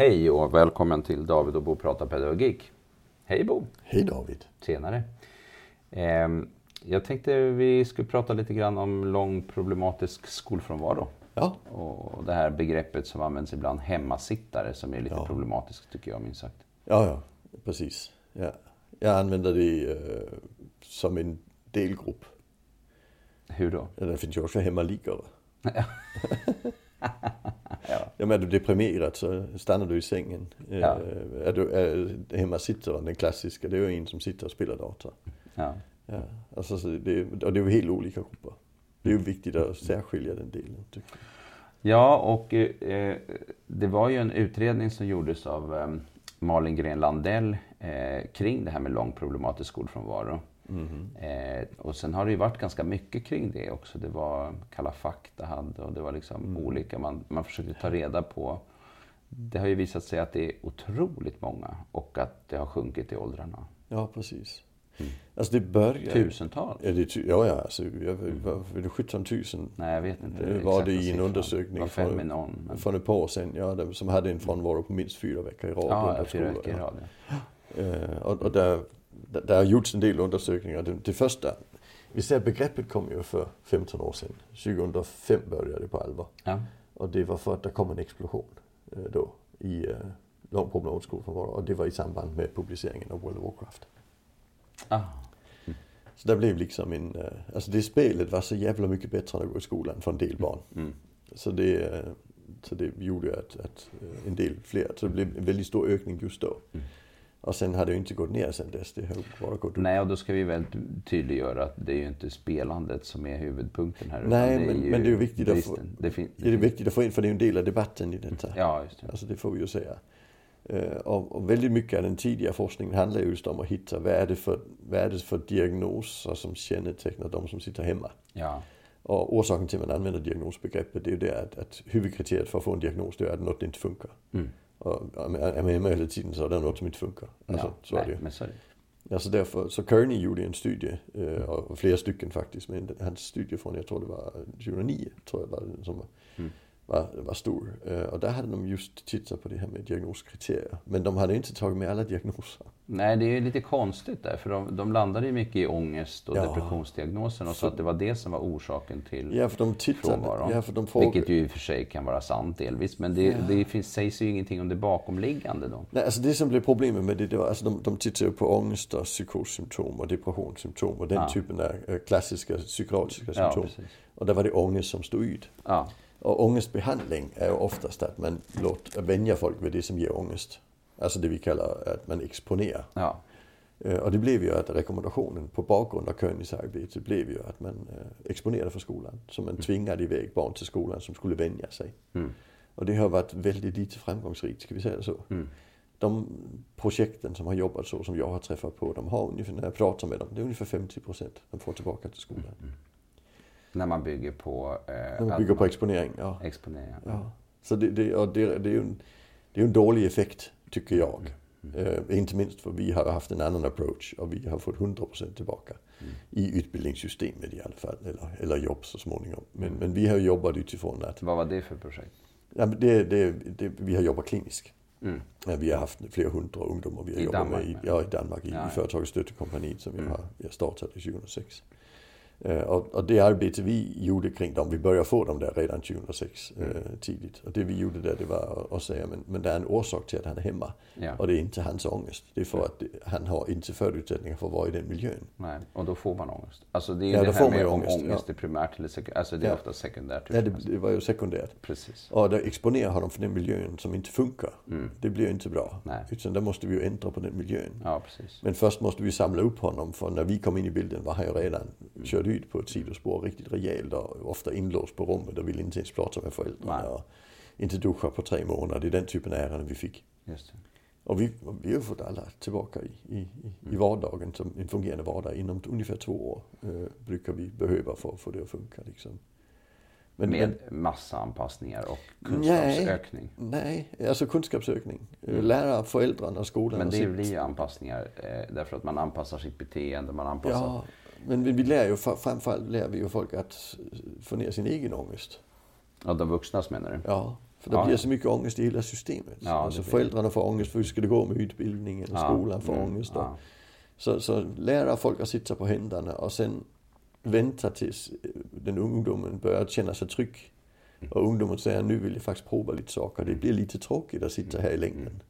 Hej och välkommen till David och Bo pratar pedagogik. Hej Bo! Hej David! Tjenare! Ehm, jag tänkte vi skulle prata lite grann om lång problematisk skolfrånvaro. Ja. Och det här begreppet som används ibland, hemmasittare, som är lite Ja. problematiskt tycker jag minst sagt. Ja, ja, precis. Ja. Jag använder det eh, som en delgrupp. Hur då? Ja, Det finns ju också hemmaliggare. Ja. Ja, men är du deprimerad så stannar du i sängen. Eh, Ja. Är du är hemmasittaren, den klassiska, det är ju en som sitter och spelar dator. Ja. Ja. Alltså, så det, och det är ju helt olika grupper. Det är ju viktigt att särskilja den delen. Jag. Ja, och eh, det var ju en utredning som gjordes av eh, Malin Gren Landell eh, kring det här med lång problematisk skolfrånvaro. Eh, och sen har det ju varit ganska mycket kring det också. Det var Kalla fakta hade och det var liksom olika. Man, man försökte ta reda på. Det har ju visat sig att det är otroligt många och att det har sjunkit i åldrarna. Ja, precis. Alltså det börjar... Tusentals? Ja, det, ja, ja alltså, jag, vad, var det 17 000 Nej, jag vet inte. Det var det i en undersökning från- i någon. Men... För ett par år sedan, ja, som hade en frånvaro på minst fyra veckor i rad Ja, fyra veckor i ja. rad. ja. Eh, och, och där, där har gjorts en del undersökningar. Det, det första, vi ser begreppet kom ju för 15 år sedan. 2005 började det på allvar. Ja. Och det var för att det kom en explosion eh, då i eh, lång problematisk skolfrånvaro. Och det var i samband med publiceringen av World of Warcraft. Ah. Så det blev liksom en, eh, alltså det spelet var så jävla mycket bättre än att gå i skolan för en del barn. Mm. Så det, eh, så det gjorde att, att en del fler, så det blev en väldigt stor ökning just då. Mm. Och sen har det ju inte gått ner sen dess, det har bara gått upp. Nej, och då ska vi väl tydliggöra att det är ju inte spelandet som är huvudpunkten här. Nej, det är men- men det är viktigt att få-. Det fin- Det är viktigt att få in, för det är ju en del av debatten i detta. Ja, just det. Alltså det får vi ju säga. Eh, Och, och väldigt mycket av den tidiga forskningen handlar just om att hitta vad är det för, vad är det för diagnoser som kännetecknar de som sitter hemma. Ja, Och orsaken till att man använder diagnosbegreppet det är ju det att, att huvudkriteriet för att få en diagnos det är att något inte funkar. Mm. Hemma hela tiden så det något som inte funkar. Alltså, ja. så är det ju. men så är det. Alltså därför, så Kearney gjorde en studie, eh, och flera stycken faktiskt, men hans studie från, jag tror det var 2009, tror jag var den som var. Var, var stor. Och där hade de just tittat på det här med diagnoskriterier. Men de hade inte tagit med alla diagnoser. Nej, det är ju lite konstigt där, för de, de landade ju mycket i ångest och Ja. depressionsdiagnosen och sa att det var det som var orsaken till Ja, för de tittade, frånvaron. ja, för de frågade. Vilket ju i och för sig kan vara sant delvis, men det, det finns, sägs ju ingenting om det bakomliggande då. Nej, alltså det som blev problemet med det, det var alltså de, de tittade ju på ångest och psykossymptom och depressionssymptom och den Ja. typen av eh, klassiska psykiatriska Ja, symptom. precis. och där var det ångest som stod ut. Ja, Och ångestbehandling är ju oftast att man låter vänja folk vid det som ger ångest. Alltså det vi kallar att man exponerar. ja, Eh, Och det blev ju att rekommendationen på bakgrund av Königs arbete blev ju att man eh, exponerade för skolan. Så man tvingade iväg barn till skolan som skulle vänja sig. Mm. Och det har varit väldigt lite framgångsrikt, ska vi säga så. Mm. De projekten som har jobbat så, som jag har träffat på, de har ungefär, när jag pratar med dem, det är ungefär 50 procent de får tillbaka till skolan. När man bygger på... Eh, När man bygger på exponering, ja. exponering. Ja. Så det, det, och det, det är ju en, det är en dålig effekt, tycker jag. Eh, inte minst för vi har haft en annan approach och vi har fått 100% tillbaka. I utbildningssystemet i alla fall, eller, eller jobb så småningom. Men, men vi har jobbat utifrån att Vad var det för projekt? ja, det, det, det, vi har jobbat kliniskt. Mm. Ja, vi har haft flera hundra ungdomar vi har I jobbat Danmark, med i, ja, i Danmark, i, Ja, ja. i företaget Stöttekompaniet som vi Mm. har vi har startat i 2006. Eh, och, det arbete vi gjorde kring dem, vi började få dem där redan 2006 Mm. eh, tidigt. Och det vi gjorde där det var att- säga, men, men det är en orsak till att han är hemma. Ja. Och det är inte hans ångest. Det är för att han har inte förutsättningar för att vara i den miljön. Nej, och då får man ångest. Alltså det är Ja, det då här med om ångest, ångest ja. är primärt eller sekundärt. Alltså det är Ja. ofta sekundärt. Ja, det, det var ju sekundärt. Precis. Och det exponerar honom för den miljön som inte funkar. Mm. Det blir inte bra. Nej. Utan där måste vi ju ändra på den miljön. Ja, precis. Men först måste vi samla upp honom för när vi kom in i bilden var han ju redan kört ut på ett sidospår riktigt rejält och ofta inlåst på rummet och ville inte ens prata med föräldrarna. Nej. Och inte duscha på tre månader. Det är den typen av ärenden vi fick. Och vi, och vi har fått alla tillbaka i, i, i, vardagen som en fungerande vardag. Inom ungefär två år eh, brukar vi behöva för att få det att funka. Liksom. Men, Med massa anpassningar och kunskapsökning. Men, nej, alltså kunskapsökning. Mm. Lära föräldrarna, skolan Men det sitt- blir ju anpassningar eh, därför att man anpassar sitt beteende. Man anpassar... Ja, men vi lär ju, framförallt lär vi ju folk att få ner sin egen ångest. Ja, de vuxnas menar du? Ja, För det Ja, blir så mycket ångest i hela systemet. Ja, alltså det föräldrarna får ångest för hur ska det gå med utbildningen Ja, skolan får mm, ångest. Ja. så, så lära folk att sitta på händerna och sen vänta tills eh, den ungdomen börjar känna sig trygg. Och ungdomen säger nu vill jag faktiskt prova lite saker. Det blir lite tråkigt att sitta här i längden.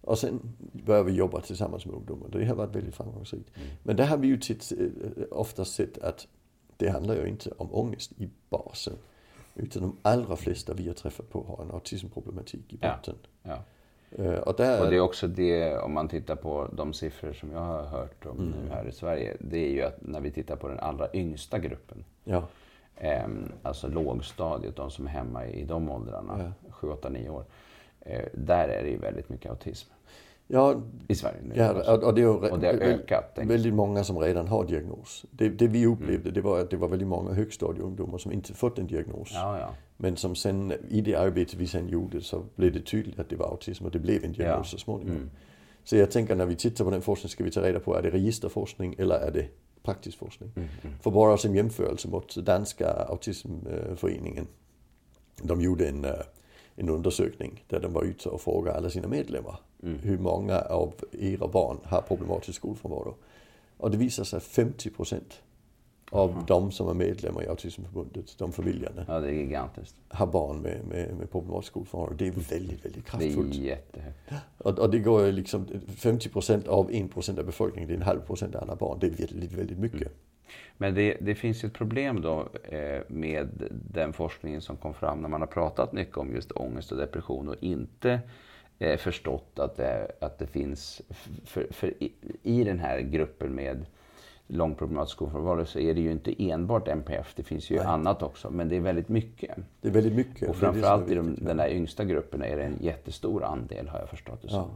Och sen börjar vi jobba tillsammans med ungdomar. Det har varit väldigt framgångsrikt. Men där har vi ju titt, eh, oftast sett att det handlar ju inte om ångest i basen. Utan de allra flesta vi har träffat på har en autismproblematik i Ja. botten. Ja. Eh, Och där, Och det är också det, om man tittar på de siffror som jag har hört om Mm. nu här i Sverige. Det är ju att när vi tittar på den allra yngsta gruppen. ja, Ehm, alltså lågstadiet, de som är hemma i de åldrarna, Ja. 7, 8, 9 år. Eh, där är det ju väldigt mycket autism ja, i Sverige nu. ja och, det ju Och det har ökat, väldigt många som redan har diagnos. Det, det vi Mm. upplevde det var att det var väldigt många högstadieungdomar som inte fått en diagnos. Ja, ja. Men som sen i det arbete vi sen gjorde så blev det tydligt att det var autism och det blev en diagnos Ja. så småningom. Mm. Så jag tänker när vi tittar på den forskningen ska vi ta reda på är det registerforskning eller är det praktisk forskning. Mm, För bara som jämförelse mot danska autismföreningen. De gjorde en, eh, en undersökning där de var ute och frågade alla sina medlemmar. Mm. Hur många av era barn har problematisk skolfrånvaro? Och det visar sig att 50 procent av de som är medlemmar i Autismförbundet, de familjerna, ja, det är gigantiskt. har barn med, med, med problematisk skolfrånvaro. Det är väldigt, väldigt Det är kraftfullt. jättehögt. Och, och det går liksom 50% av 1% av befolkningen, det är en halv procent av alla barn. Det är väldigt, väldigt mycket. Men det, det finns ett problem då eh, med den forskningen som kom fram när man har pratat mycket om just ångest och depression och inte eh, förstått att det, att det finns, för, för i, i den här gruppen med långproblematisk skolfrånvaro så är det ju inte enbart NPF, det finns ju Nej. annat också, men det är väldigt mycket. Det är väldigt mycket. Och Det det framförallt i de, den där yngsta gruppen är det en jättestor andel har jag förstått det som.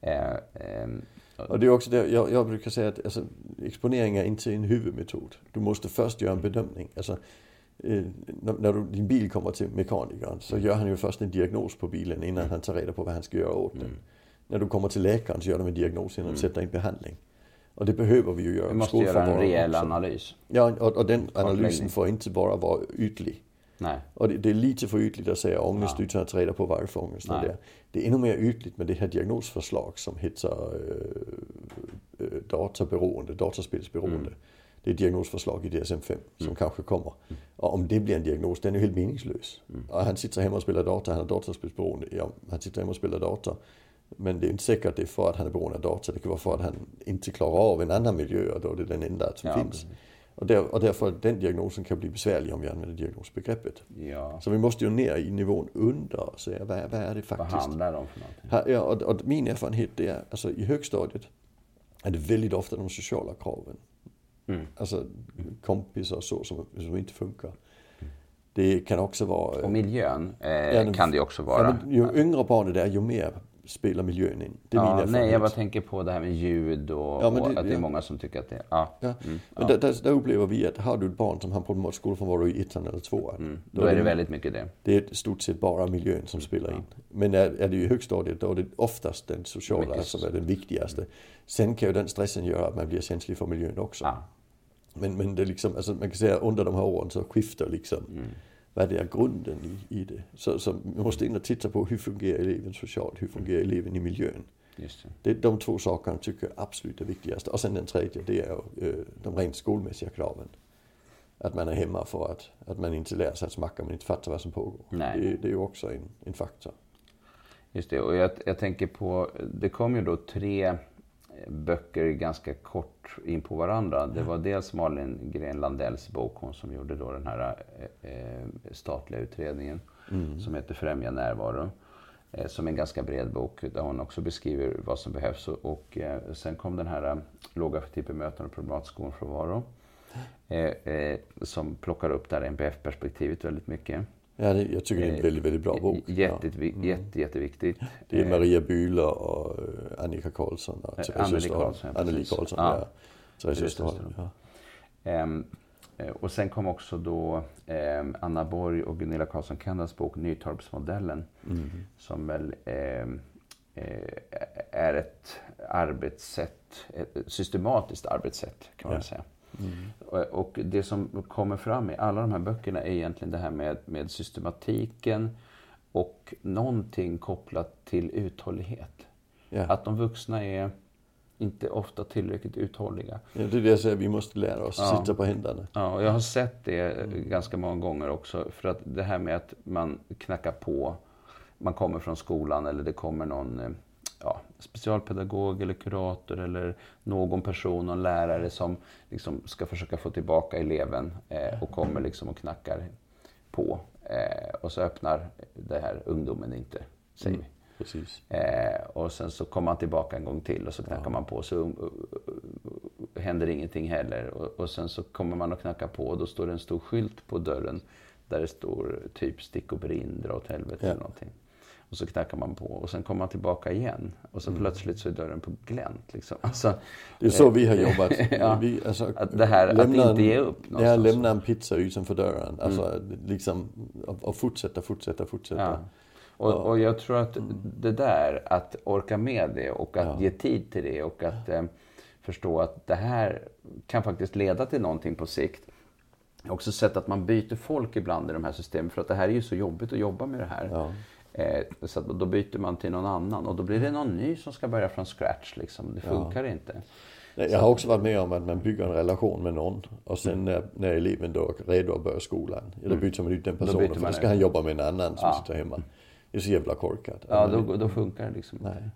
Eh, ehm, Och det är också det, jag, jag brukar säga att alltså, exponering är inte en huvudmetod. Du måste först göra en bedömning. Alltså, eh, när, när du, din bil kommer till mekanikern så gör han ju först en diagnos på bilen innan han tar reda på vad han ska göra åt den. När du kommer till läkaren så gör de en diagnos innan de sätter in behandling. Och det behöver vi ju göra. vi måste göra en rejäl också. analys. Ja, och, och den analysen får inte bara vara ytlig. Nej. Och det, det är lite för ytligt att säga ångest Ja. utan att reda på varför ångest är det. Det är ännu mer ytligt med det här diagnosförslag som heter eh, databeroende, dataspelsberoende. Mm. Det är ett diagnosförslag i DSM-5 som kanske kommer. Och om det blir en diagnos, den är ju helt meningslös. Mm. Och han sitter hemma och spelar data, han är dataspelsberoende. Ja, han sitter hemma och spelar data. Men det är inte säkert att det är för att han är beroende av data. Det kan vara för att han inte klarar av en annan miljö och då är det den enda som Ja, finns. precis. Och, där, och därför den diagnosen kan bli besvärlig om vi använder diagnosbegreppet. Ja. Så vi måste ju ner i nivån under och säga vad, vad är det Vad faktiskt? handlar det om för någonting? Här, ja, och, och min erfarenhet det är, alltså i högstadiet är det väldigt ofta de sociala kraven. Mm. Alltså kompisar och så som, som inte funkar. Det kan också vara... Och miljön eh, Ja, kan det också vara. Ja, men ju yngre barnet är, ju mer spelar miljön in. Det är min Ja, erfarenhet. nej, jag bara tänker på det här med ljud och, Ja, men och det- att det är ja. många som tycker att det... Ja, Ja. Mm, Men där, där, där upplever vi att har du ett barn som har problematisk skolfrånvaro i ettan eller tvåan. Mm, då är det väldigt mycket det. Det är stort sett bara miljön som spelar in. Men är, är det i högstadiet då är det oftast den sociala Mycket som är den viktigaste. Sen kan ju den stressen göra att man blir känslig för miljön också. Men, men det liksom, alltså man kan säga under de här åren så skiftar liksom Mm. Vad det är grunden i, i det. Så, så vi måste in och titta på hur fungerar eleven socialt, hur fungerar eleven i miljön. Just det. Det de två sakerna tycker jag absolut är viktigast. Och sen den tredje, det är ju, eh, de rent skolmässiga kraven. Att man är hemma för att, att man inte lär sig att smacka men inte fattar vad som pågår. Nej. Det, det är ju också en, en faktor. Just det. Och jag, jag tänker på, det kom ju då tre böcker ganska kort in på varandra. Det var dels Malin Gren Landells bok, hon som gjorde då den här eh, eh, statliga utredningen som heter Främja närvaro. Eh, som är en ganska bred bok där hon också beskriver vad som behövs. Och, och eh, sen kom den här eh, Låga för bemötande och problematisk skolfrånvaro. Eh, eh, som plockar upp det här NPF-perspektivet väldigt mycket. Ja, det, jag tycker det är en Eh, väldigt, väldigt bra bok. Jätte, Ja. Mm. jätte, jätteviktigt. Det är Eh, Maria Bühler och eh, Annika Karlsson och Therese Österholm. Anneli. Karlsson, Ja. ja. Therese Österholm. Ja. Ehm, eh, och sen kom också då ehm, Anna Borg och Gunilla Karlsson Kendas bok Nytorpsmodellen. Mm. Som väl ehm, eh, är ett arbetssätt, ett systematiskt arbetssätt kan man Ja. säga. Mm. Och, det som kommer fram i alla de här böckerna är egentligen det här med, med systematiken och någonting kopplat till uthållighet. Ja. Att de vuxna är inte ofta tillräckligt uthålliga. ja, det är det jag säger, vi måste lära oss Ja. sitta på händerna. Ja, och jag har sett det ganska många gånger också. För att det här med att man knackar på, man kommer från skolan eller det kommer någon eh, ja, specialpedagog eller kurator eller någon person, någon lärare som liksom ska försöka få tillbaka eleven eh, och kommer liksom och knackar på. Eh, och så öppnar det här ungdomen inte, säger vi. Precis. Eh, och sen så kommer man tillbaka en gång till och så knackar man på så uh, uh, uh, händer ingenting heller. Och, och sen så kommer man och knackar på och då står det en stor skylt på dörren där det står typ stick och brinn, dra åt helvete Ja. eller någonting. Och så knackar man på och sen kommer man tillbaka igen och så plötsligt så är dörren på glänt. Liksom. Alltså, Det är så vi har jobbat. Ja. vi, alltså, Att det här- att lämna inte en- ge upp Ja, någonstans. Mm. lämna en pizza utanför dörren. Alltså liksom, och, och fortsätta, fortsätta, fortsätta. Ja. Och, och jag tror att det där, att orka med det och att Ja. ge tid till det och att eh, förstå att det här kan faktiskt leda till någonting på sikt. Jag har också sett att man byter folk ibland i de här systemen för att det här är ju så jobbigt att jobba med det här. Ja. Eh, så då byter man till någon annan och då blir det någon ny som ska börja från scratch. Liksom. Det funkar inte. Nej, Jag har också varit med om att man bygger en relation med någon och sen när, när eleven då är redo att börja skolan, ja, då byter man ut den personen för då ska han jobba med en annan som Ja. sitter hemma. Det är så jävla korkat. Ja, då, då funkar det liksom Nej. inte.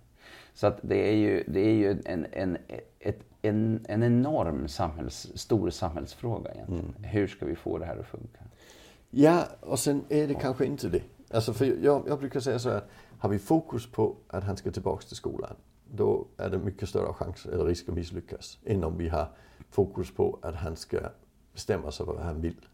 Så att det är ju, det är ju en, en, ett, en, en enorm samhälls, stor samhällsfråga egentligen. Hur ska vi få det här att funka? Ja, och sen är det kanske inte det. Alltså för jag, jag brukar säga så här, har vi fokus på att han ska tillbaka till skolan, då är det mycket större chans eller risk att misslyckas. Än om vi har fokus på att han ska bestämma sig för vad han vill.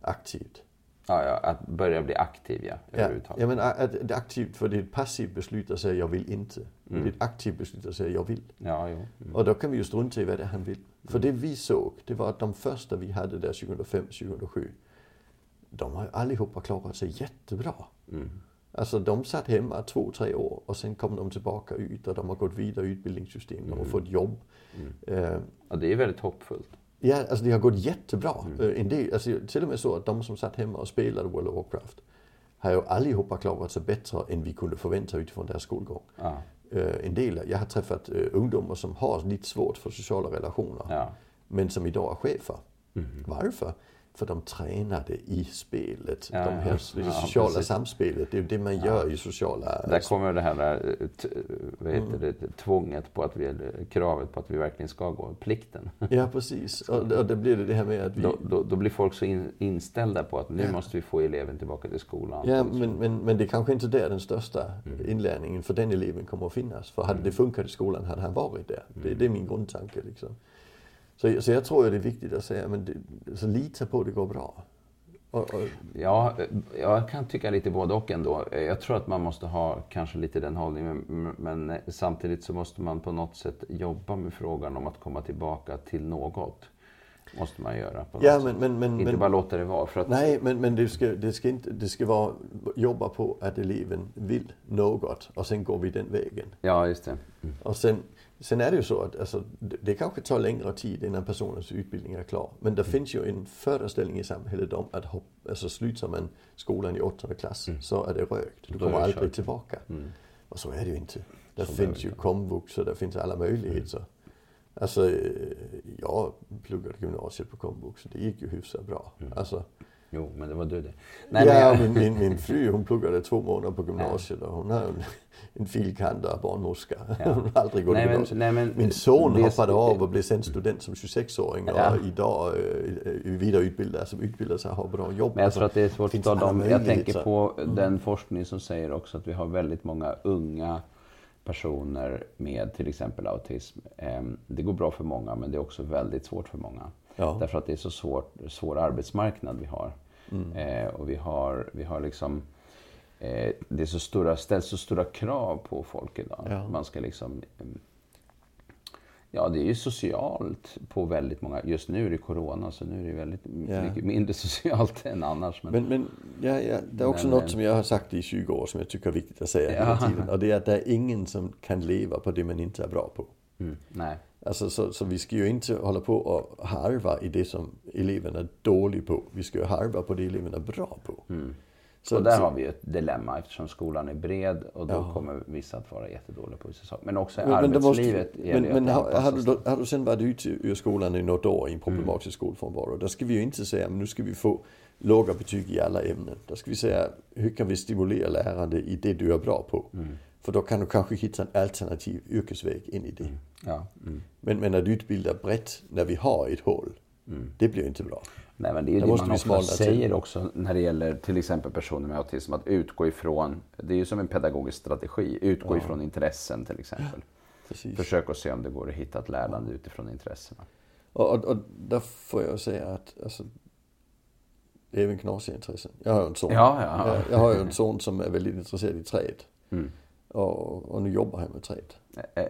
Aktivt. Ja, ja, att börja bli aktiv, ja. Överhuvudtaget. ja men att det är aktivt, för det är ett passivt beslut att säga jag vill inte. Det är ett aktivt beslut att säga jag vill. Ja, jo. Mm. Och då kan vi ju strunta i vad det är han vill. För det vi såg, det var att de första vi hade där 2005-2007, de har ju allihopa klarat sig jättebra. Mm. Alltså de satt hemma två, tre år och sen kom de tillbaka ut och de har gått vidare i utbildningssystem, de har fått jobb. Eh, Och det är väldigt hoppfullt. ja, alltså det har gått jättebra. Eh, En del, alltså till och med så att de som satt hemma och spelade World of Warcraft har ju allihopa klarat sig bättre än vi kunde förvänta utifrån deras skolgång. Ja, Eh, en del, jag har träffat eh, ungdomar som har lite svårt för sociala relationer. ja. Men som idag är chefer. Varför? För de tränade i spelet. Ja, de här, ja. det Ja, sociala precis. samspelet. Det är det man gör i sociala... Där kommer det här eh, vad Mm. heter det, tvånget på att vi, kravet på att vi verkligen ska gå, plikten. Ja, precis. Och, och då blir det det här med att vi... Då, då, då blir folk så in, inställda på att nu måste vi få eleven tillbaka till skolan. Ja, men, men, men det är kanske inte där den största Mm. inlärningen för den eleven kommer att finnas. För hade det funkat i skolan hade han varit där. Mm. Det, det är min grundtanke. Liksom. Så, så jag tror att det är viktigt att säga, men det, så lita på att det går bra. Och, och, Ja, jag kan tycka lite både och ändå. Jag tror att man måste ha kanske lite den hållningen. Men, men samtidigt så måste man på något sätt jobba med frågan om att komma tillbaka till något. Måste man göra. Ja, men, men, men, Inte men, bara låta det vara. För att, Nej, men, men det, ska, det, ska inte, det ska vara jobba på att eleven vill något och sen går vi den vägen. Ja, just det. Mm. Och sen, sen är det ju så att alltså, det, det kanske tar längre tid innan personens utbildning är klar. Men det finns ju en föreställning i samhället om att hopp, alltså, slutar man skolan i åttonde klass så är det rökt. Du kommer aldrig tillbaka. Och så är det ju inte. Det finns ju komvux och det finns alla möjligheter. Alltså, eh, jag pluggade gymnasiet på komvux och det gick ju hyfsat bra. Alltså, Jo, men det var du det. Nej, ja, men jag, min, min, min fru hon pluggade två månader på gymnasiet och hon har en, en filkanda barnmorska. Ja. Hon har aldrig gått Nej, i men- gymnasiet. nej, men Min son det- hoppade av och blev sen student som 26-åring och Ja. idag eh, vidareutbildad, som utbildar sig och har bra jobb. men jag tror att det är svårt att ta dem. Jag tänker på den forskning som säger också att vi har väldigt många unga personer med till exempel autism. Ehm, Det går bra för många, men det är också väldigt svårt för många. Ja. Därför att det är så svårt, svår arbetsmarknad vi har. Mm. Eh, och vi har, vi har liksom... Eh, det är så stora, ställs så stora krav på folk idag. Ja. Man ska liksom... Ja, det är ju socialt på väldigt många... Just nu är det corona, så nu är det väldigt Ja. mycket mindre socialt än annars. Men, Men, men ja, ja, det är också Men, något eh, som jag har sagt i 20 år som jag tycker är viktigt att säga Ja. hela tiden. Och det är att det är ingen som kan leva på det man inte är bra på. mm, nej. Alltså, så, så vi ska ju inte hålla på och harva i det som eleverna är dåliga på. Vi ska ju harva på det eleverna är bra på. Så, och där har vi ju ett dilemma eftersom skolan är bred och då ja. kommer vissa att vara jättedåliga på vissa saker. Men också i arbetslivet Men, men, men har, har, du, har du sen varit ute ur skolan i något år i en problematisk mm. skolfrånvaro, då ska vi ju inte säga att nu ska vi få låga betyg i alla ämnen. Då ska vi säga, hur kan vi stimulera lärande i det du är bra på? Mm. För då kan du kanske hitta en alternativ yrkesväg in i det. Mm. Ja. Mm. Men, men att utbilda brett när vi har ett hål, mm. det blir inte bra. Nej, men det är ju det, det man ofta säger till. också när det gäller till exempel personer med autism. Att utgå ifrån, det är ju som en pedagogisk strategi, utgå ja. ifrån intressen till exempel. Precis. Försök att se om det går att hitta ett lärande utifrån intressena. Och, och, och där får jag säga att alltså, det är även knasiga intressen. Jag har ju en son. Ja, ja. Jag, jag, har ju en son som är väldigt intresserad i träd. Mm. Och, och, nu jobbar han med träd.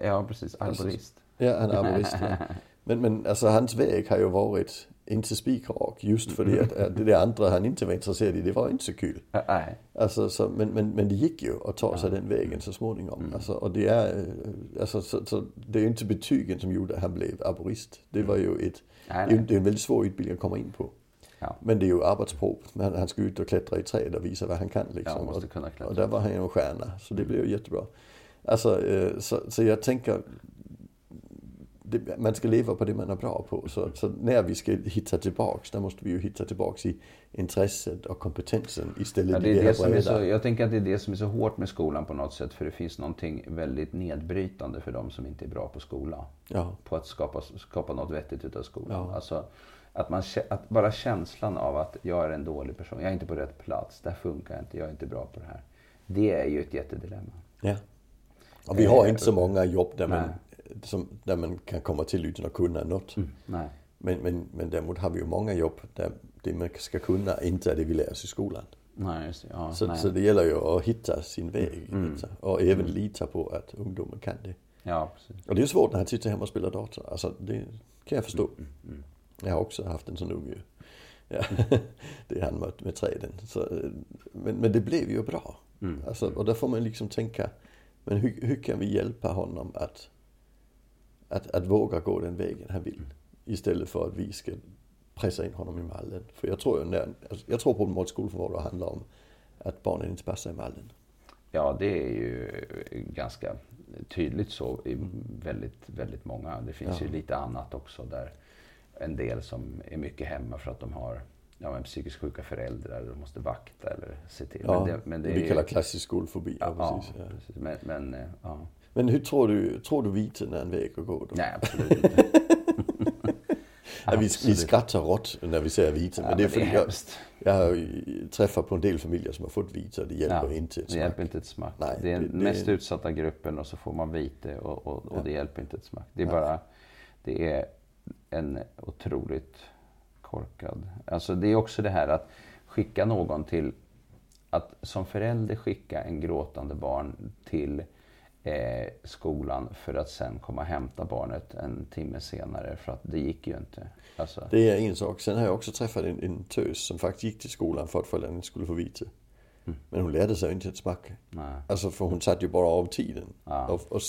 Ja, precis. Arborist. Alltså, ja, han är arborist. ja. Men, men alltså hans väg har ju varit inte spikrak just för att, att det andra han inte var intresserad i, det var inte så kul. Nej. Alltså, så, men, men, men det gick ju att ta sig den vägen så småningom. Mm. Alltså, och det är, alltså, så, så, det är ju inte betygen som gjorde att han blev arborist. Det var ju ett, nej, nej. det är en väldigt svår utbildning att komma in på. Ja. Men det är ju arbetsprov. Han, han ska ut och klättra i träd och visa vad han kan. Liksom. Ja, och, och, där var han ju en stjärna. Så det blev ju jättebra. Alltså, eh, så, så jag tänker, det, man ska leva på det man är bra på. Så, så, när vi ska hitta tillbaks, då måste vi ju hitta tillbaks i intresset och kompetensen istället ja, det är det, som är så, Jag tänker att det är det som är så hårt med skolan på något sätt. För det finns någonting väldigt nedbrytande för de som inte är bra på skolan. Ja. På att skapa, skapa något vettigt utav skolan. Ja. Alltså, att, man, att bara känslan av att jag är en dålig person, jag är inte på rätt plats, det här funkar inte, jag är inte bra på det här. Det är ju ett jättedilemma. Ja. Och vi har inte så många jobb där man, som, där man kan komma till utan att kunna något. Mm, nej. Men, men, men däremot har vi ju många jobb där det man ska kunna inte är det vi lär oss i skolan. Nej, just det. Ja, så, så det gäller ju att hitta sin väg. Mm. Och även mm. lita på att ungdomar kan det. Ja, precis. Och det är svårt när han sitter hemma och spelar dator. Alltså det kan jag förstå. Mm, mm. Jag har också haft en sån unge. Ja, det är han med, med träden. Så, men, men det blev ju bra. Mm. Alltså, och där får man liksom tänka, men hur, hur kan vi hjälpa honom att, att, att våga gå den vägen han vill? Istället för att vi ska pressa in honom i mallen. För jag tror, när, alltså, jag tror på att skolförvård handlar om att barnen inte passar i mallen. Ja, det är ju ganska tydligt så i väldigt, väldigt många. Det finns ja. ju lite annat också där en del som är mycket hemma för att de har ja, men psykiskt sjuka föräldrar och måste vakta eller se till. Ja, men det, men det, vi kallar klassisk skolfobi. Ja, precis, ja. precis. Men, men, eh, ja. Men hur tror du, tror du viten är en väg att gå då? Nej, absolut inte. ja, vi, vi skrattar rått när vi säger vite. men det är, för jag, jag har träffat på en del familjer som har fått vite och det hjälper ja, inte ett smack. Det hjälper inte ett smack. Nej, det är den det, mest det... utsatta gruppen och så får man vite och, och, och ja. det hjälper inte ett smack. Det är bara, det är en otroligt korkad. Alltså det är också det här att skicka någon till, att som förälder skicka en gråtande barn till eh, skolan för att sen komma och hämta barnet en timme senare för att det gick ju inte. Alltså. Det är en sak. Sen har jag också träffat en, en tös som faktiskt gick till skolan för att föräldrarna skulle få vite. Mm. Men hon lärde sig inte ett smack. Nej. Alltså för hon satt ju bara av tiden. Ja. Och, och,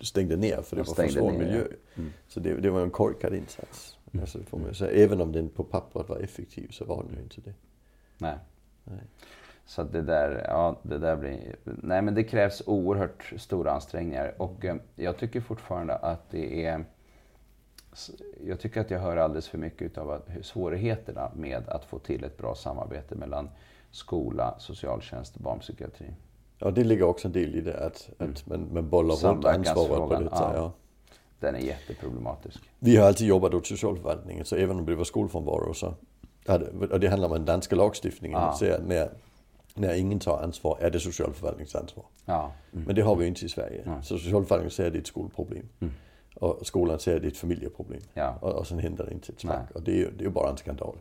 stängde ner för det och var för svår miljö. Mm. Så det, det, var en korkad insats. Mm. Alltså, får man säga. Även om den på pappret var effektiv så var den ju inte det. Nej. Nej. Så det där, ja, det där blir... Nej, men det krävs oerhört stora ansträngningar. Och eh, jag tycker fortfarande att det är... Jag tycker att jag hör alldeles för mycket av svårigheterna med att få till ett bra samarbete mellan skola, socialtjänst och barnpsykiatri. Ja, det ligger också en del i det, att, mm. att man, man bollar runt ansvaret på detta. Ja. ja. Den är jätteproblematisk. Vi har alltid jobbat åt socialförvaltningen, så även om det var skolfrånvaro så... Och det handlar om den danska lagstiftningen. Ja. Så när, när ingen tar ansvar är det socialförvaltningens ansvar. Ja. Mm. Men det har vi ju inte i Sverige. Ja. Så socialförvaltningen säger att det är ett skolproblem. Mm. Och skolan säger att det är ett familjeproblem. Ja. Och, och sen händer det inte ett smack. Och det är ju det är bara en skandal.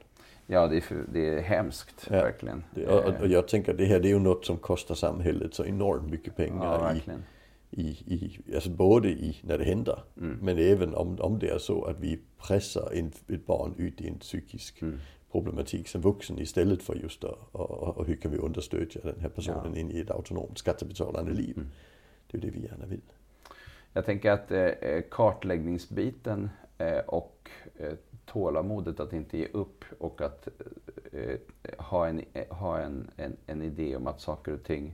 Ja, det är, det är hemskt, ja. verkligen. Det, och, och, jag tänker att det här det är ju något som kostar samhället så enormt mycket pengar. Ja, i, i, i, alltså både i när det händer, mm. men även om, om det är så att vi pressar en, ett barn ut i en psykisk mm. Problematik som vuxen istället för just att, och, och, hur kan vi understödja den här personen ja. in i ett autonomt skattebetalande liv. Mm. Det är det vi gärna vill. Jag tänker att eh, eh kartläggningsbiten eh, och eh, tålamodet att inte ge upp och att eh, ha, en, ha en, en, en idé om att saker och ting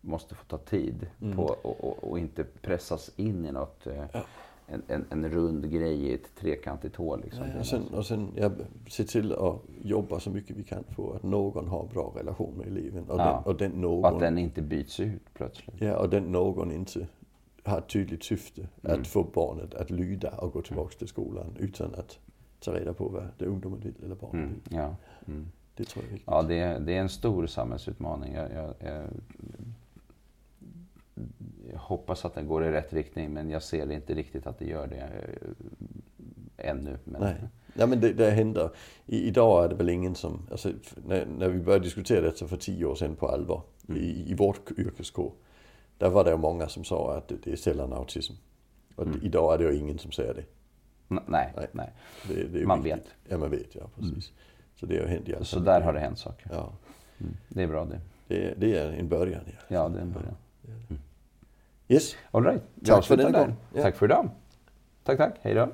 måste få ta tid Mm. på, och, och, och inte pressas in i något, eh, Ja. En, en, en rund grej i ett trekantigt hål. Liksom. Nej, och sen, och sen ja, se till att jobba så mycket vi kan för att någon har bra relation med eleven. Och, Ja. den, och den någon, och att den inte byts ut plötsligt. ja, och den någon inte har ett tydligt syfte Mm. att få barnet att lyda och gå tillbaka till skolan utan att ta reda på vad det ungdomen vill eller barnet Mm, vill. ja. Mm. Det tror jag är viktigt. Ja, det är, det är en stor samhällsutmaning. Jag, jag, jag, jag hoppas att den går i rätt riktning, men jag ser inte riktigt att det gör det eh, ännu. Men, Nej. Nej men det, det händer. I, idag är det väl ingen som, alltså, när, när vi började diskutera detta för tio år sedan på allvar Mm. i, i vårt yrkeskår. Där var det ju många som sa att det, det är sällan autism. Och Mm. idag är det ju ingen som säger det. N- nej, Nej. nej. det, det Man viktigt. vet. Ja man vet, ja precis. Så det har hänt i alla Så där har det hänt saker. Ja, Mm. Det är bra det. det, det är en början. Ja. Ja, det är en början. Yes. All right. Vi Tack för avslutar denna Ja. Tack för idag. Tack, tack. Hej då.